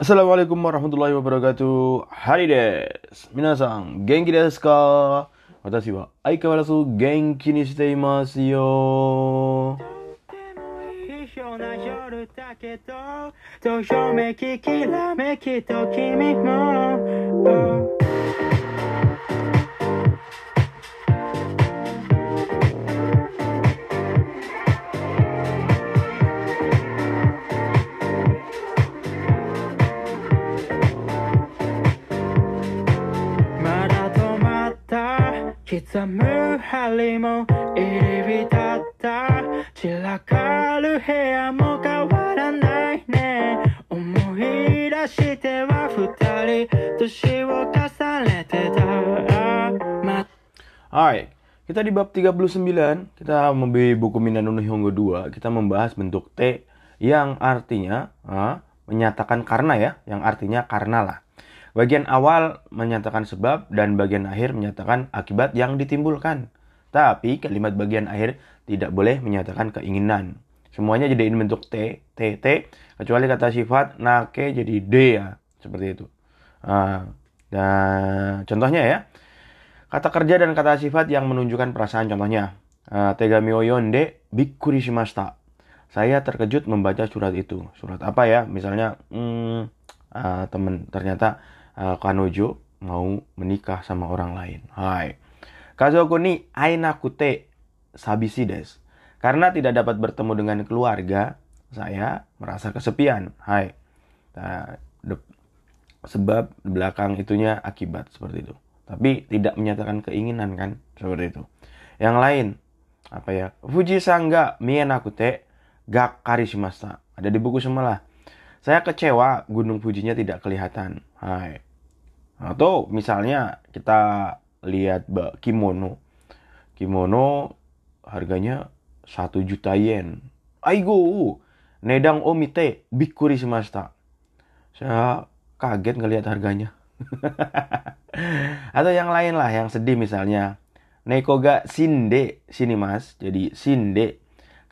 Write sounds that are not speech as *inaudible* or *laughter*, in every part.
Assalamualaikum warahmatullahi wabarakatuh ハリです皆さん元気ですか私は相変わらず元気にしていますよときらめきと君も、った刻む針も入り浸った散らかる部屋も変わらないね思い出しては二人年を重ねてたま Hai, kita di bab 39, kita membeli buku Minano no Nihongo 2, kita membahas bentuk T yang artinya ah, menyatakan karena ya, yang artinya karena lah. Bagian awal menyatakan sebab dan bagian akhir menyatakan akibat yang ditimbulkan. Tapi kalimat bagian akhir tidak boleh menyatakan keinginan. Semuanya jadiin bentuk T, T, T, kecuali kata sifat nake jadi D ya, seperti itu. Ah, dan contohnya ya, Kata kerja dan kata sifat yang menunjukkan perasaan contohnya. Uh, Tegami o yonde bikkuri shimashita. Saya terkejut membaca surat itu. Surat apa ya? Misalnya, hmm, uh, temen ternyata uh, kanojo mau menikah sama orang lain. Hai. Kazoku ni ainakute sabisi desu. Karena tidak dapat bertemu dengan keluarga, saya merasa kesepian. Hai. Nah, sebab belakang itunya akibat seperti itu tapi tidak menyatakan keinginan kan seperti itu yang lain apa ya Fuji Sangga Mienakute Gak Karishimasta ada di buku semalah saya kecewa gunung Fujinya tidak kelihatan hai atau misalnya kita lihat kimono. Kimono harganya satu juta yen. Aigo nedang omite bikuri shimashita saya kaget ngelihat harganya. *laughs* Atau yang lain lah yang sedih misalnya. Neko ga sinde sini mas. Jadi sinde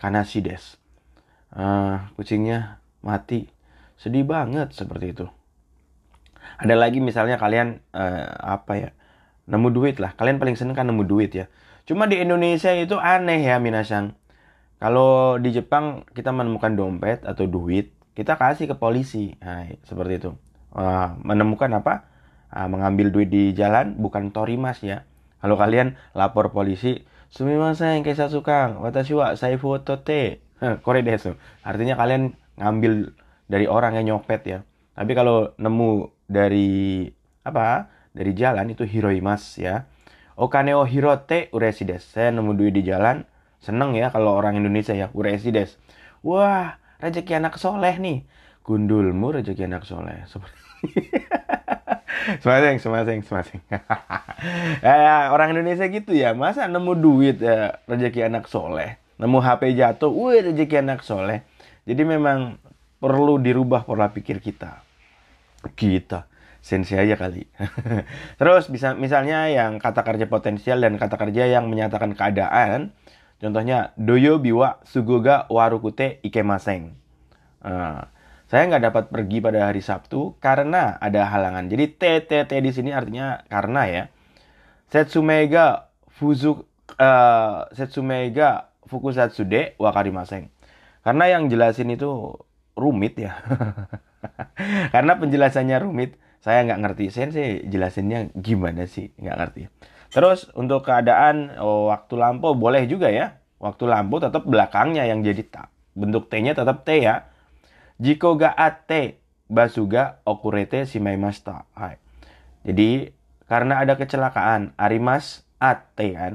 karena sides Ah, kucingnya mati. Sedih banget seperti itu ada lagi misalnya kalian eh, apa ya nemu duit lah kalian paling seneng kan nemu duit ya cuma di Indonesia itu aneh ya minasan kalau di Jepang kita menemukan dompet atau duit kita kasih ke polisi nah, seperti itu Wah, menemukan apa Ah, mengambil duit di jalan bukan torimas ya. Kalau kalian lapor polisi, sumimasen kaisa sukang, watashi wa sai foto te. *laughs* Heh, Kore desu. Artinya kalian ngambil dari orang yang nyopet ya. Tapi kalau nemu dari apa? Dari jalan itu hiroimas ya. Okane o hirote uresi desu. Saya nemu duit di jalan, seneng ya kalau orang Indonesia ya, uresi desu. Wah, rezeki anak soleh nih. Gundulmu rezeki anak soleh. Seperti *laughs* Semaseng, semaseng, semaseng. *laughs* ya, orang Indonesia gitu ya. Masa nemu duit ya, rezeki anak soleh. Nemu HP jatuh, wih rezeki anak soleh. Jadi memang perlu dirubah pola pikir kita. Kita. Sensi aja kali. *laughs* Terus bisa misalnya yang kata kerja potensial dan kata kerja yang menyatakan keadaan. Contohnya, doyo biwa sugoga warukute ikemaseng. Nah, saya nggak dapat pergi pada hari Sabtu karena ada halangan. Jadi T T T di sini artinya karena ya. Setsumega fuzu eh, Setsumega fukusatsu de wakarimaseng. Karena yang jelasin itu rumit ya. *laughs* *laughs* karena penjelasannya rumit, saya nggak ngerti. Sensei jelasinnya gimana sih? Nggak ngerti. Terus untuk keadaan oh, waktu lampau boleh juga ya. Waktu lampau tetap belakangnya yang jadi tak. Bentuk T-nya tetap T ya. Jiko ga ate basuga okurete shimaimashita. Hai. Jadi karena ada kecelakaan arimas ate kan.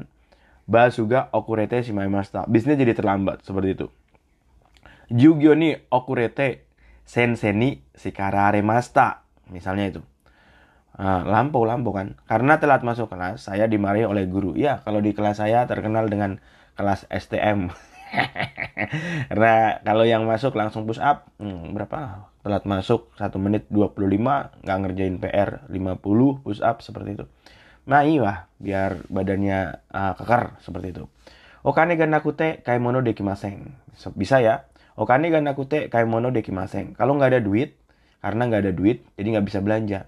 Basuga okurete shimaimashita. Bisnya jadi terlambat seperti itu. Jugyo ni okurete sensei ni shikararemashita. Misalnya itu. Lampau lampau kan. Karena telat masuk kelas, saya dimarahi oleh guru. Ya, kalau di kelas saya terkenal dengan kelas STM. *laughs* Karena kalau yang masuk langsung push up, hmm, berapa? Telat masuk 1 menit 25, nggak ngerjain PR 50 push up seperti itu. Nah iya, biar badannya ah, kekar seperti itu. Okane ga nakute kaimono dekimasen. Bisa ya. Okane ga nakute kaimono dekimasen. Kalau nggak ada duit, karena nggak ada duit, jadi nggak bisa belanja.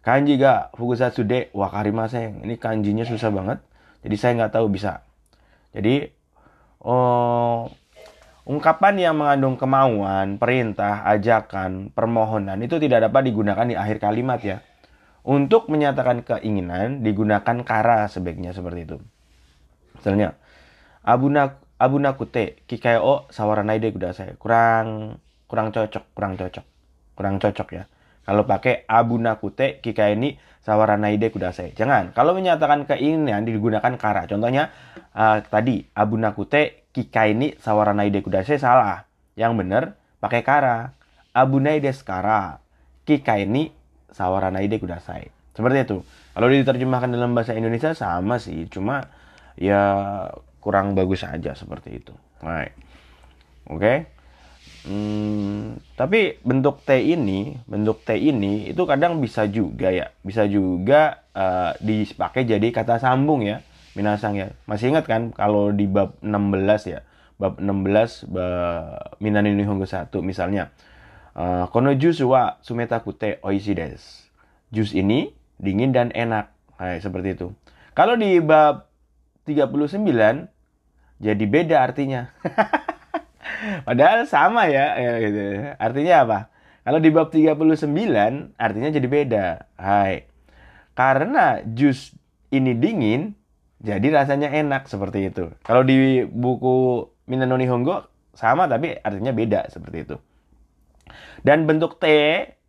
Kanji ga fukusatsu de wakarimasen. Ini kanjinya susah banget. Jadi saya nggak tahu bisa. Jadi oh, ungkapan yang mengandung kemauan, perintah, ajakan, permohonan itu tidak dapat digunakan di akhir kalimat ya. Untuk menyatakan keinginan digunakan kara sebaiknya seperti itu. Misalnya, abuna abuna kute kikayo sawaranaide kudasai. Kurang kurang cocok, kurang cocok. Kurang cocok ya. Kalau pakai abu nakute kika ini sawaranaide kudasai. Jangan. Kalau menyatakan keinginan digunakan kara. Contohnya uh, tadi abu nakute kika ini sawaranaide kudasai salah. Yang benar pakai kara. Abu naide kara. Kika ini sawaranaide kudasai. Seperti itu. Kalau diterjemahkan dalam bahasa Indonesia sama sih. Cuma ya kurang bagus aja seperti itu. Right. Oke. Okay? Hmm, tapi bentuk T ini, bentuk T ini itu kadang bisa juga ya, bisa juga uh, dipakai jadi kata sambung ya, minasang ya. Masih ingat kan kalau di bab 16 ya, bab 16 bab Minani Nihongo 1 misalnya. Uh, kono jus wa sumeta kute oishi. Jus ini dingin dan enak. Kayak seperti itu. Kalau di bab 39 jadi beda artinya. *laughs* Padahal sama ya, ya gitu. Artinya apa? Kalau di bab 39 artinya jadi beda. Hai. Karena jus ini dingin, jadi rasanya enak seperti itu. Kalau di buku Minano Nihongo sama tapi artinya beda seperti itu. Dan bentuk T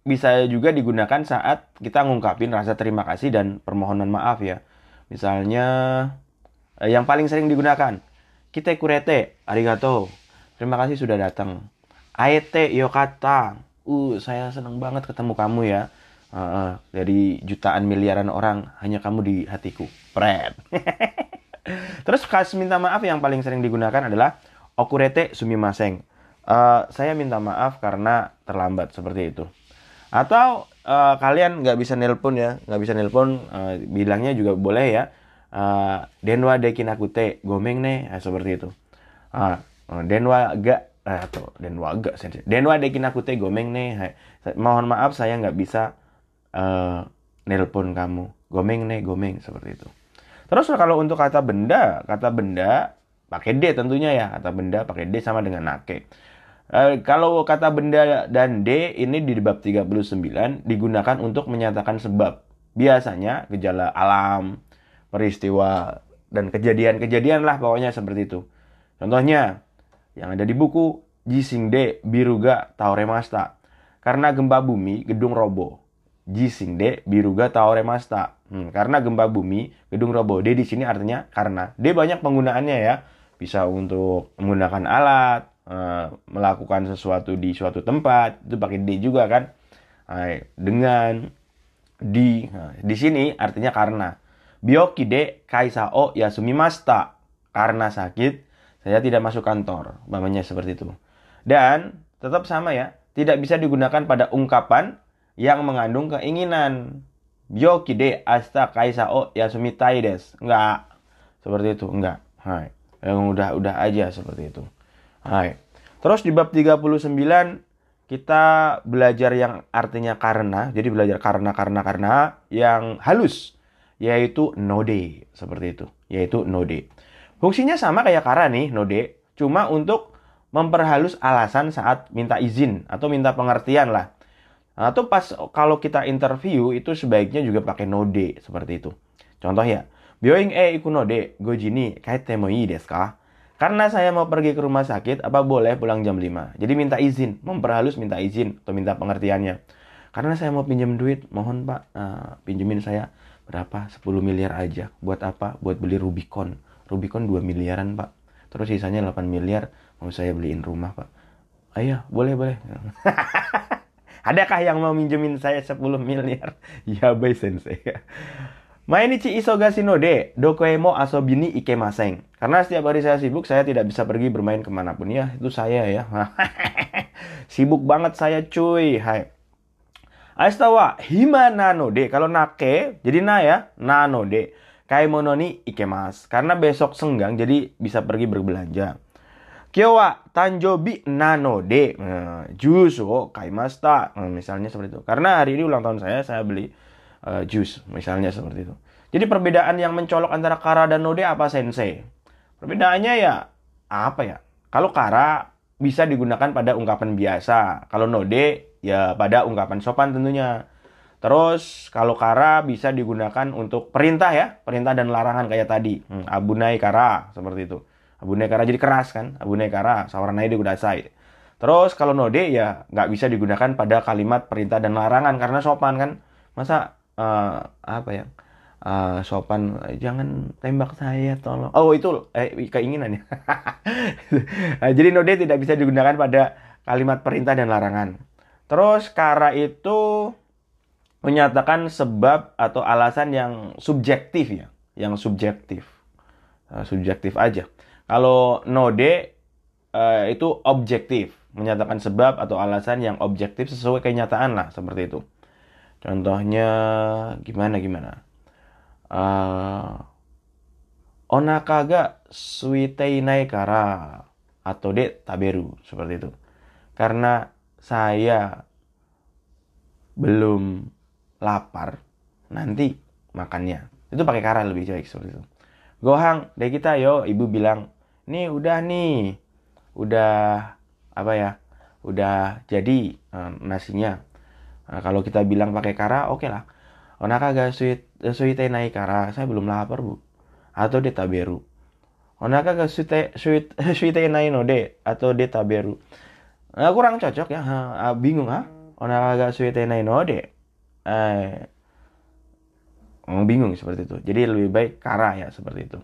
bisa juga digunakan saat kita ngungkapin rasa terima kasih dan permohonan maaf ya. Misalnya eh, yang paling sering digunakan, kita kurete, arigato. Terima kasih sudah datang. Aete yokata. Uh, saya senang banget ketemu kamu ya. Uh, uh, dari jutaan miliaran orang, hanya kamu di hatiku. Pret. *laughs* Terus khas minta maaf yang paling sering digunakan adalah okurete sumimaseng. Uh, saya minta maaf karena terlambat seperti itu. Atau uh, kalian nggak bisa nelpon ya, nggak bisa nelpon, uh, bilangnya juga boleh ya. Uh, denwa dekinakute gomeng nih, nah, seperti itu. Uh, Oh, Denwa eh, atau Denwa gak sensei. Denwa dekin aku teh gomeng. Hai. Mohon maaf saya nggak bisa uh, nelpon kamu. Gomeng nih, gomeng seperti itu. Terus kalau untuk kata benda, kata benda pakai D tentunya ya. Kata benda pakai D sama dengan nake. Uh, kalau kata benda dan D ini di bab 39 digunakan untuk menyatakan sebab. Biasanya gejala alam, peristiwa, dan kejadian-kejadian lah pokoknya seperti itu. Contohnya, yang ada di buku Jisingde Biruga Taoremasta. Karena gempa bumi, gedung roboh. Jisingde Biruga Taoremasta. Hmm, karena gempa bumi, gedung roboh. D di sini artinya karena. D banyak penggunaannya ya. Bisa untuk menggunakan alat, uh, melakukan sesuatu di suatu tempat, itu pakai D juga kan. Dengan di nah, di sini artinya karena. Byoki de kaisa o yasumimasta. Karena sakit, saya tidak masuk kantor, mamanya seperti itu. Dan tetap sama ya, tidak bisa digunakan pada ungkapan yang mengandung keinginan. Yoki de asta kaisa o yasumitai des. Enggak. Seperti itu, enggak. Hai. Yang udah-udah aja seperti itu. Hai. Terus di bab 39 kita belajar yang artinya karena, jadi belajar karena karena karena yang halus yaitu node seperti itu, yaitu node. Fungsinya sama kayak Kara nih, Node. Cuma untuk memperhalus alasan saat minta izin atau minta pengertian lah. Atau pas kalau kita interview itu sebaiknya juga pakai node seperti itu. Contoh ya, Bioing e iku node gojini temoi desu ka? Karena saya mau pergi ke rumah sakit, apa boleh pulang jam 5? Jadi minta izin, memperhalus minta izin atau minta pengertiannya. Karena saya mau pinjam duit, mohon Pak, uh, pinjemin saya berapa? 10 miliar aja. Buat apa? Buat beli Rubicon. Rubicon 2 miliaran pak terus sisanya 8 miliar mau saya beliin rumah pak ayo boleh boleh *laughs* adakah yang mau minjemin saya 10 miliar *laughs* ya bay sensei Mainichi isogasi no de dokoemo asobini ikemaseng. Karena setiap hari saya sibuk, saya tidak bisa pergi bermain ke mana pun. Ya, itu saya ya. *laughs* sibuk banget saya cuy. Hai. Aistawa hima nano de. Kalau nake, jadi na ya. Nano de. Kaimono ni ikemas. Karena besok senggang jadi bisa pergi berbelanja. Kyowa tanjobi nanode nah, jus wo kaimasta nah, misalnya seperti itu karena hari ini ulang tahun saya saya beli uh, jus misalnya seperti itu jadi perbedaan yang mencolok antara kara dan node apa sensei perbedaannya ya apa ya kalau kara bisa digunakan pada ungkapan biasa kalau node ya pada ungkapan sopan tentunya Terus kalau kara bisa digunakan untuk perintah ya, perintah dan larangan kayak tadi. Hmm, abunai kara seperti itu. Abunai kara jadi keras kan, abunai kara, sawaranai dikudasai. Terus kalau node ya nggak bisa digunakan pada kalimat perintah dan larangan karena sopan kan. Masa uh, apa ya? Uh, sopan jangan tembak saya tolong. Oh itu eh keinginan ya. *laughs* jadi node tidak bisa digunakan pada kalimat perintah dan larangan. Terus kara itu menyatakan sebab atau alasan yang subjektif ya, yang subjektif, uh, subjektif aja. Kalau node uh, itu objektif, menyatakan sebab atau alasan yang objektif sesuai kenyataan lah seperti itu. Contohnya gimana gimana? Uh, onaka suiteinai kara atau de taberu seperti itu. Karena saya belum lapar, nanti makannya. Itu pakai kara lebih baik seperti itu. Gohang, deh kita yo, ibu bilang, nih udah nih, udah apa ya, udah jadi uh, nasinya. Nah, kalau kita bilang pakai kara, oke okay lah. Onaka ga sweet sweet naik kara, saya belum lapar bu. Atau *laughs* de taberu. Onaka ga sweet sweet naik node atau de taberu. Nah, kurang cocok ya, ha, bingung ha. Onaka ga sweet naik node eh, bingung seperti itu. Jadi lebih baik kara ya seperti itu.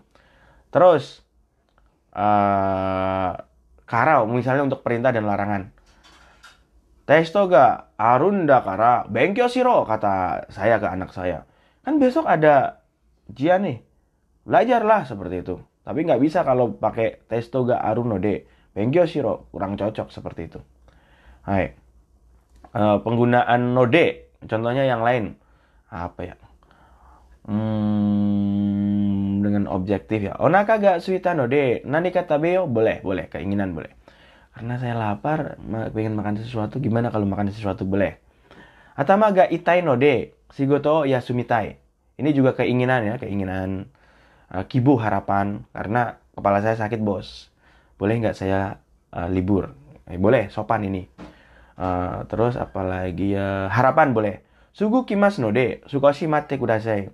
Terus uh, kara misalnya untuk perintah dan larangan. Testo ga arunda kara bengkyo siro kata saya ke anak saya. Kan besok ada jian nih. Belajarlah seperti itu. Tapi nggak bisa kalau pakai testo ga aruno de. Bengkyo siro kurang cocok seperti itu. Hai. Uh, penggunaan node Contohnya yang lain apa ya? Hmm, dengan objektif ya. Onaka ga suita no de nani kata beo boleh, boleh, keinginan boleh. Karena saya lapar, pengen makan sesuatu, gimana kalau makan sesuatu boleh. Atama ga itai no de shigoto ya sumitai. Ini juga keinginan ya, keinginan uh, kibu harapan karena kepala saya sakit bos. Boleh nggak saya uh, libur? Eh, boleh, sopan ini. Uh, terus apalagi ya harapan boleh. Sugu kimas node, sukoshi mate kudasai.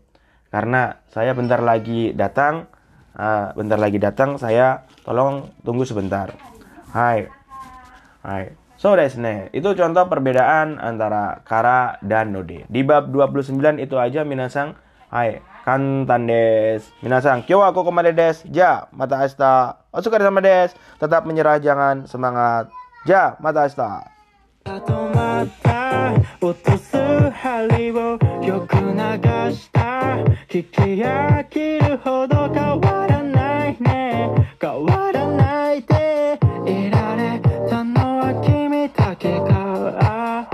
Karena saya bentar lagi datang, uh, bentar lagi datang, saya tolong tunggu sebentar. Hai. Hai. So desne, itu contoh perbedaan antara kara dan node. Di bab 29 itu aja minasang. Hai, kantan des. Minasang, kyo aku kemana des. Ja, mata asta. Osukar sama des. Tetap menyerah, jangan semangat. Ja, mata asta. 止まった落とす針をよく流した引き飽きるほど変わ